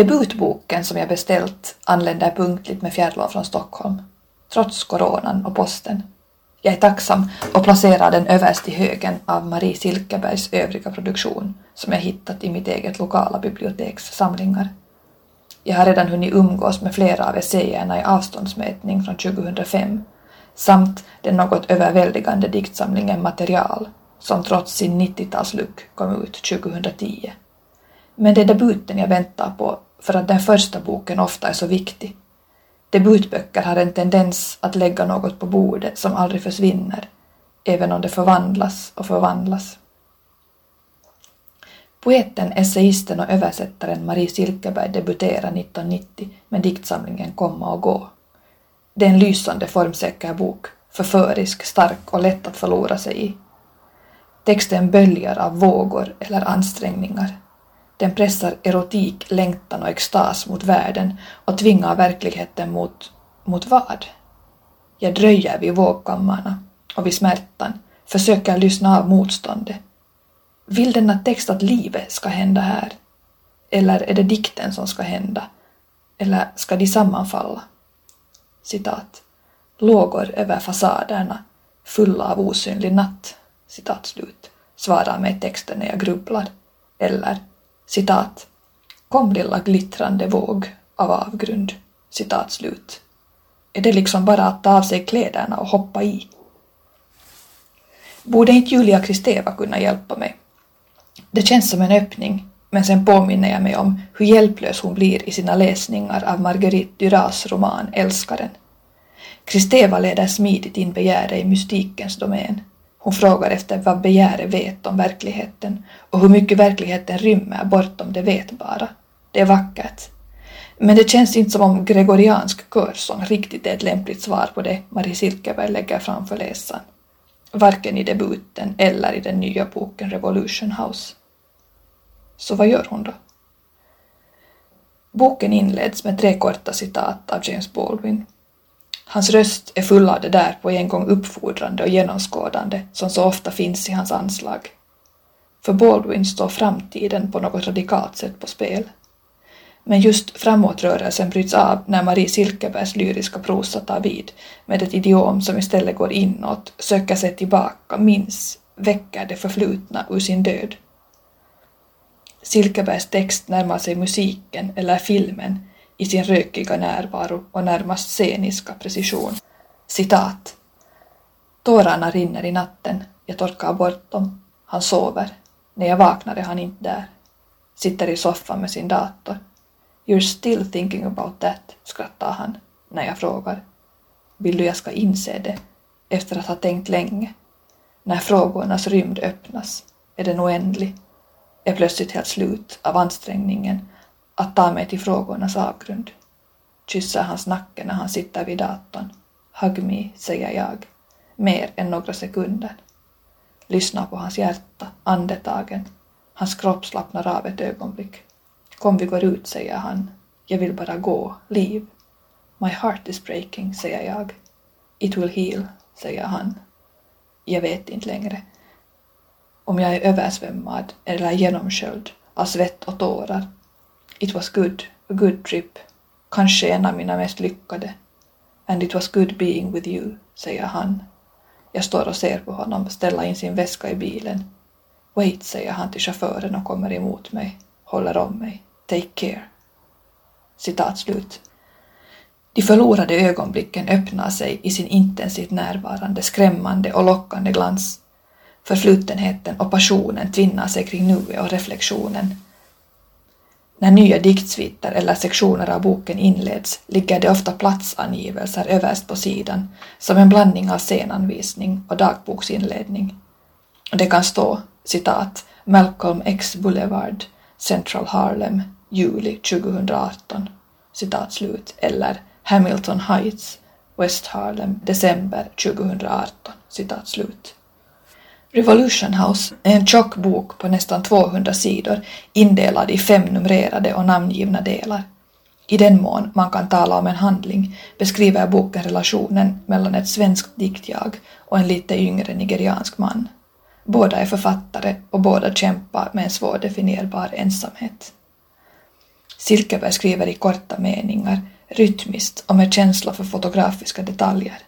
Debutboken som jag beställt anländer punktligt med fjärrlån från Stockholm, trots coronan och posten. Jag är tacksam och placerar den överst i högen av Marie Silkebergs övriga produktion som jag hittat i mitt eget lokala biblioteks samlingar. Jag har redan hunnit umgås med flera av essäerna i avståndsmätning från 2005 samt den något överväldigande diktsamlingen Material som trots sin 90-talslook kom ut 2010. Men det är debuten jag väntar på för att den första boken ofta är så viktig. Debutböcker har en tendens att lägga något på bordet som aldrig försvinner, även om det förvandlas och förvandlas. Poeten, essayisten och översättaren Marie Silkeberg debuterade 1990 med diktsamlingen Komma och gå. Det är en lysande formsäker bok, förförisk, stark och lätt att förlora sig i. Texten böljar av vågor eller ansträngningar. Den pressar erotik, längtan och extas mot världen och tvingar verkligheten mot, mot vad? Jag dröjer vid vågkammarna och vid smärtan, försöker lyssna av motståndet. Vill denna text att livet ska hända här? Eller är det dikten som ska hända? Eller ska de sammanfalla? Citat. Lågor över fasaderna, fulla av osynlig natt. Citat slut. Svarar mig texten när jag grubblar. Eller citat. Kom lilla glittrande våg av avgrund. Citat slut. Är det liksom bara att ta av sig kläderna och hoppa i? Borde inte Julia Kristeva kunna hjälpa mig? Det känns som en öppning, men sen påminner jag mig om hur hjälplös hon blir i sina läsningar av Marguerite Duras roman Älskaren. Kristeva leder smidigt in begäret i mystikens domän. Hon frågar efter vad begäret vet om verkligheten och hur mycket verkligheten rymmer bortom det vetbara. Det är vackert. Men det känns inte som om gregoriansk körsång riktigt är ett lämpligt svar på det Marie Silkeberg lägger fram för läsaren. Varken i debuten eller i den nya boken Revolution House. Så vad gör hon då? Boken inleds med tre korta citat av James Baldwin Hans röst är full av det där på en gång uppfordrande och genomskådande som så ofta finns i hans anslag. För Baldwin står framtiden på något radikalt sätt på spel. Men just framåtrörelsen bryts av när Marie Silkebergs lyriska prosa tar vid med ett idiom som istället går inåt, söker sig tillbaka, minns, väcker det förflutna ur sin död. Silkebergs text närmar sig musiken eller filmen i sin rökiga närvaro och närmast sceniska precision. Citat. Tårarna rinner i natten, jag torkar bort dem. Han sover. När jag vaknar är han inte där. Sitter i soffan med sin dator. You're still thinking about that, skrattar han när jag frågar. Vill du jag ska inse det, efter att ha tänkt länge? När frågornas rymd öppnas är den oändlig, är plötsligt helt slut av ansträngningen att ta mig till frågornas avgrund. Kysser hans nacke när han sitter vid datorn. Hug me, säger jag. Mer än några sekunder. Lyssnar på hans hjärta, andetagen. Hans kropp slappnar av ett ögonblick. Kom vi går ut, säger han. Jag vill bara gå, liv. My heart is breaking, säger jag. It will heal, säger han. Jag vet inte längre. Om jag är översvämmad eller genomsköljd av svett och tårar It was good, a good trip. Kanske en av mina mest lyckade. And it was good being with you, säger han. Jag står och ser på honom ställa in sin väska i bilen. Wait, säger han till chauffören och kommer emot mig, håller om mig. Take care. Citat slut. De förlorade ögonblicken öppnar sig i sin intensivt närvarande, skrämmande och lockande glans. Förflutenheten och passionen tvinnar sig kring nuet och reflektionen när nya diktsviter eller sektioner av boken inleds ligger det ofta platsangivelser överst på sidan som en blandning av scenanvisning och dagboksinledning. Det kan stå citat Malcolm X Boulevard, Central Harlem, juli 2018, citat slut, eller Hamilton Heights, West Harlem, december 2018, citat slut. Revolution House är en tjock bok på nästan 200 sidor indelad i fem numrerade och namngivna delar. I den mån man kan tala om en handling beskriver boken relationen mellan ett svenskt diktjag och en lite yngre nigeriansk man. Båda är författare och båda kämpar med en svårdefinierbar ensamhet. Silkeberg skriver i korta meningar, rytmiskt och med känsla för fotografiska detaljer.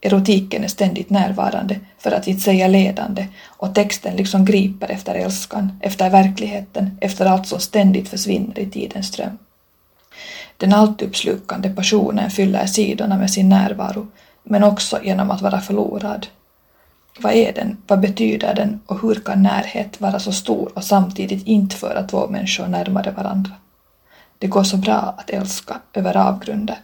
Erotiken är ständigt närvarande, för att inte säga ledande, och texten liksom griper efter älskan, efter verkligheten, efter allt som ständigt försvinner i tidens ström. Den alltuppslukande passionen fyller sidorna med sin närvaro, men också genom att vara förlorad. Vad är den, vad betyder den och hur kan närhet vara så stor och samtidigt inte föra två människor närmare varandra? Det går så bra att älska över avgrunder.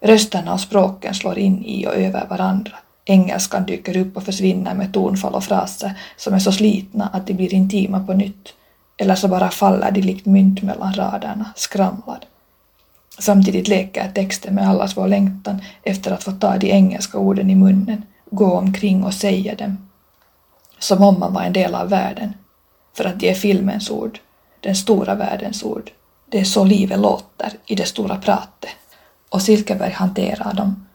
Rösterna och språken slår in i och över varandra. Engelskan dyker upp och försvinner med tonfall och fraser som är så slitna att de blir intima på nytt. Eller så bara faller de likt mynt mellan raderna, skramlar. Samtidigt leker texten med allas vår längtan efter att få ta de engelska orden i munnen, gå omkring och säga dem. Som om man var en del av världen. För att det är filmens ord, den stora världens ord. Det är så livet låter i det stora pratet. Och Silkeberg hanterar dem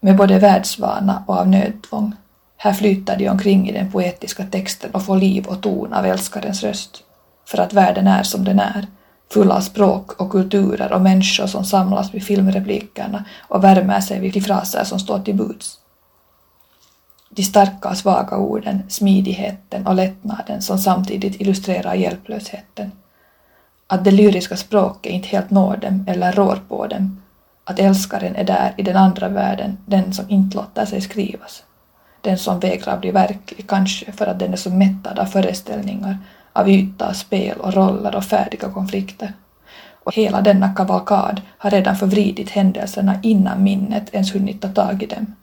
med både världsvana och av nödtvång. Här flyter de omkring i den poetiska texten och får liv och ton av älskarens röst. För att världen är som den är, full av språk och kulturer och människor som samlas vid filmreplikerna och värmer sig vid de fraser som står till buds. De starka och svaga orden, smidigheten och lättnaden som samtidigt illustrerar hjälplösheten. Att det lyriska språket inte helt når dem eller rår på dem. Att älskaren är där i den andra världen, den som inte låter sig skrivas. Den som vägrar bli verklig, kanske för att den är så mättad av föreställningar av yta, spel och roller och färdiga konflikter. Och hela denna kavalkad har redan förvridit händelserna innan minnet ens hunnit ta tag i dem.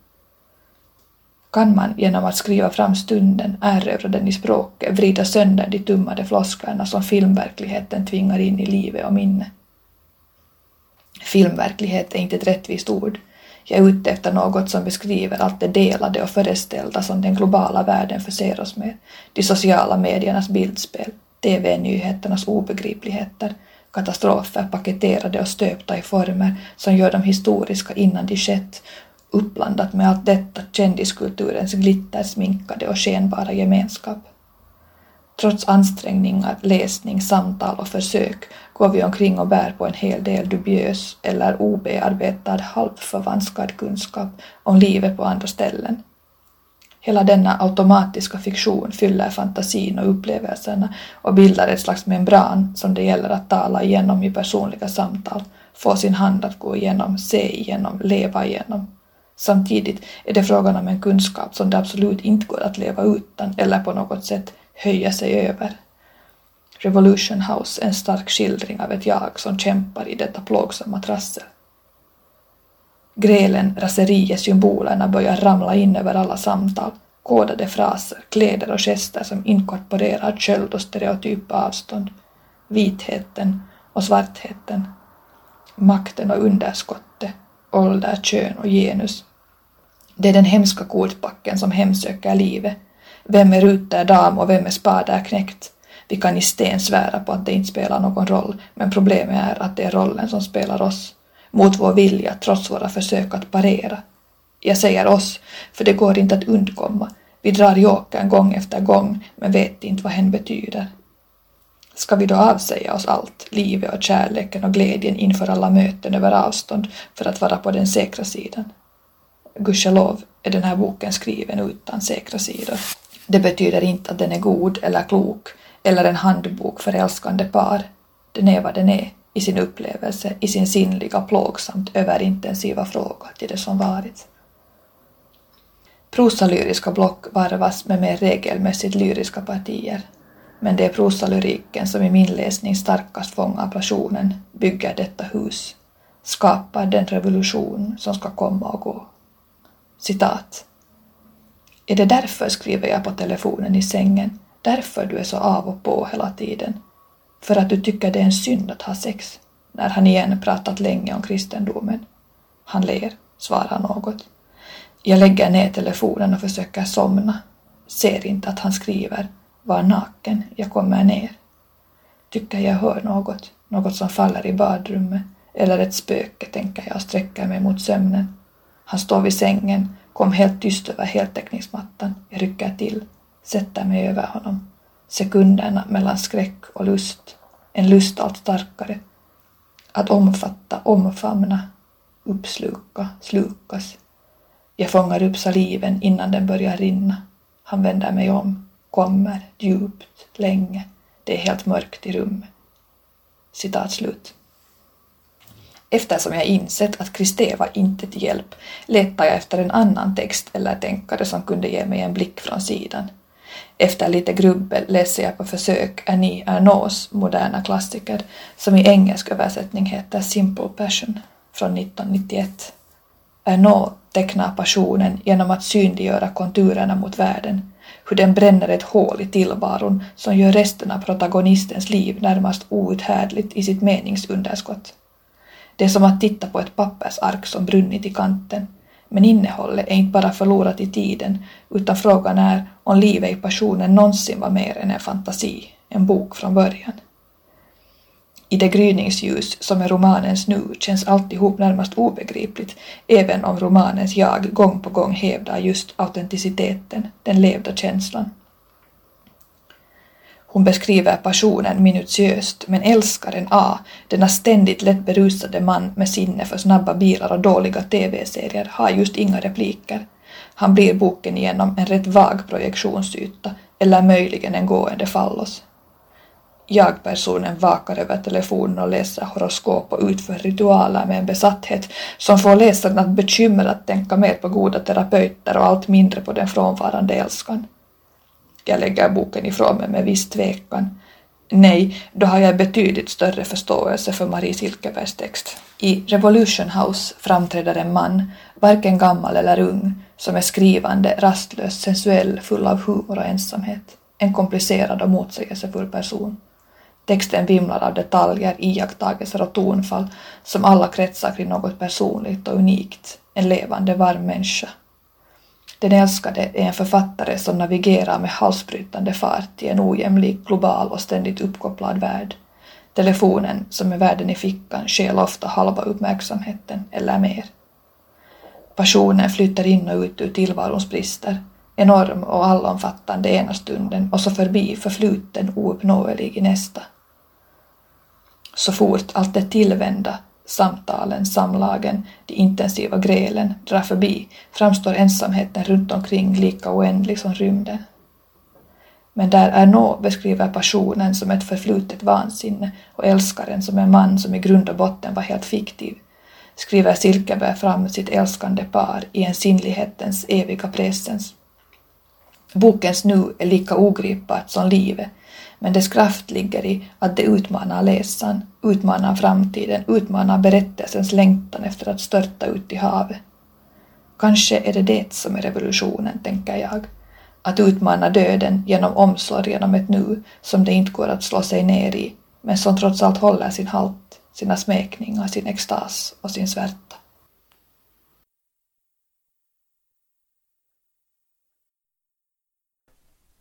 Kan man genom att skriva fram stunden, erövra den i språket, vrida sönder de tummade flosklerna som filmverkligheten tvingar in i livet och minnet? Filmverklighet är inte ett rättvist ord. Jag är ute efter något som beskriver allt det delade och föreställda som den globala världen förser oss med, de sociala mediernas bildspel, TV-nyheternas obegripligheter, katastrofer paketerade och stöpta i former som gör dem historiska innan de skett, uppblandat med allt detta kändiskulturens glittersminkade och skenbara gemenskap. Trots ansträngningar, läsning, samtal och försök går vi omkring och bär på en hel del dubiös eller obearbetad halvförvanskad kunskap om livet på andra ställen. Hela denna automatiska fiktion fyller fantasin och upplevelserna och bildar ett slags membran som det gäller att tala igenom i personliga samtal, få sin hand att gå igenom, se igenom, leva igenom. Samtidigt är det frågan om en kunskap som det absolut inte går att leva utan eller på något sätt höja sig över. Revolution House en stark skildring av ett jag som kämpar i detta plågsamma trassel. Grälen, raseriet, symbolerna börjar ramla in över alla samtal, kodade fraser, kläder och gester som inkorporerar köld och stereotypa avstånd, vitheten och svartheten, makten och underskottet, ålder, kön och genus. Det är den hemska kortpacken som hemsöker livet. Vem är ruter dam och vem är spader knäckt? Vi kan i sten svära på att det inte spelar någon roll, men problemet är att det är rollen som spelar oss. Mot vår vilja, trots våra försök att parera. Jag säger oss, för det går inte att undkomma. Vi drar jokern gång efter gång, men vet inte vad hen betyder. Ska vi då avsäga oss allt, livet och kärleken och glädjen inför alla möten över avstånd för att vara på den säkra sidan? Gudskelov är den här boken skriven utan säkra sidor. Det betyder inte att den är god eller klok eller en handbok för älskande par. Den är vad den är i sin upplevelse, i sin sinnliga plågsamt överintensiva fråga till det som varit. Prosalyriska block varvas med mer regelmässigt lyriska partier, men det är prosalyriken som i min läsning starkast fångar passionen, bygger detta hus, skapar den revolution som ska komma och gå. Citat. Är det därför, skriver jag på telefonen i sängen, därför du är så av och på hela tiden? För att du tycker det är en synd att ha sex? När han igen pratat länge om kristendomen. Han ler, svarar något. Jag lägger ner telefonen och försöker somna. Ser inte att han skriver var naken, jag kommer ner. Tycker jag hör något, något som faller i badrummet, eller ett spöke, tänker jag och sträcker mig mot sömnen. Han står vid sängen, kom helt tyst över heltäckningsmattan. Jag rycker till, sätter mig över honom. Sekunderna mellan skräck och lust. En lust allt starkare, Att omfatta, omfamna, uppsluka, slukas. Jag fångar upp saliven innan den börjar rinna. Han vänder mig om, kommer, djupt, länge. Det är helt mörkt i rummet. Citat slut. Eftersom jag insett att Kristé var inte till hjälp letar jag efter en annan text eller tänkare som kunde ge mig en blick från sidan. Efter lite grubbel läser jag på försök Annie Ernaux moderna klassiker som i engelsk översättning heter Simple Passion från 1991. Ernaux tecknar passionen genom att synliggöra konturerna mot världen, hur den bränner ett hål i tillvaron som gör resten av protagonistens liv närmast outhärdligt i sitt meningsunderskott. Det är som att titta på ett pappersark som brunnit i kanten, men innehållet är inte bara förlorat i tiden, utan frågan är om livet i passionen någonsin var mer än en fantasi, en bok från början. I det gryningsljus som är romanens nu känns alltihop närmast obegripligt, även om romanens jag gång på gång hävdar just autenticiteten, den levda känslan. Hon beskriver passionen minutiöst, men älskaren A, denna ständigt lätt berusade man med sinne för snabba bilar och dåliga TV-serier, har just inga repliker. Han blir boken igenom en rätt vag projektionsyta, eller möjligen en gående fallos. Jag-personen vakar över telefonen och läser horoskop och utför ritualer med en besatthet som får läsaren att bekymrat tänka mer på goda terapeuter och allt mindre på den frånvarande älskan. Jag lägger boken ifrån mig med viss tvekan. Nej, då har jag betydligt större förståelse för Marie Silkebergs text. I Revolution House framträder en man, varken gammal eller ung, som är skrivande, rastlös, sensuell, full av humor och ensamhet. En komplicerad och motsägelsefull person. Texten vimlar av detaljer, iakttagelser och tonfall som alla kretsar kring något personligt och unikt, en levande varm människa. Den älskade är en författare som navigerar med halsbrytande fart i en ojämlik, global och ständigt uppkopplad värld. Telefonen, som är världen i fickan, stjäl ofta halva uppmärksamheten eller mer. Passionen flyttar in och ut ur tillvarons brister, enorm och allomfattande ena stunden och så förbi förfluten ouppnåelig i nästa. Så fort allt det tillvända samtalen, samlagen, de intensiva grälen drar förbi framstår ensamheten runt omkring lika oändlig som rymden. Men där Ernaux beskriver passionen som ett förflutet vansinne och älskaren som en man som i grund och botten var helt fiktiv, skriver Silkeberg fram sitt älskande par i en sinnlighetens eviga presens. Bokens nu är lika ogripbart som livet, men dess kraft ligger i att det utmanar läsaren, utmanar framtiden, utmanar berättelsens längtan efter att störta ut i havet. Kanske är det det som är revolutionen, tänker jag. Att utmana döden genom omsorgen om ett nu som det inte går att slå sig ner i, men som trots allt håller sin halt, sina smekningar, sin extas och sin svärta.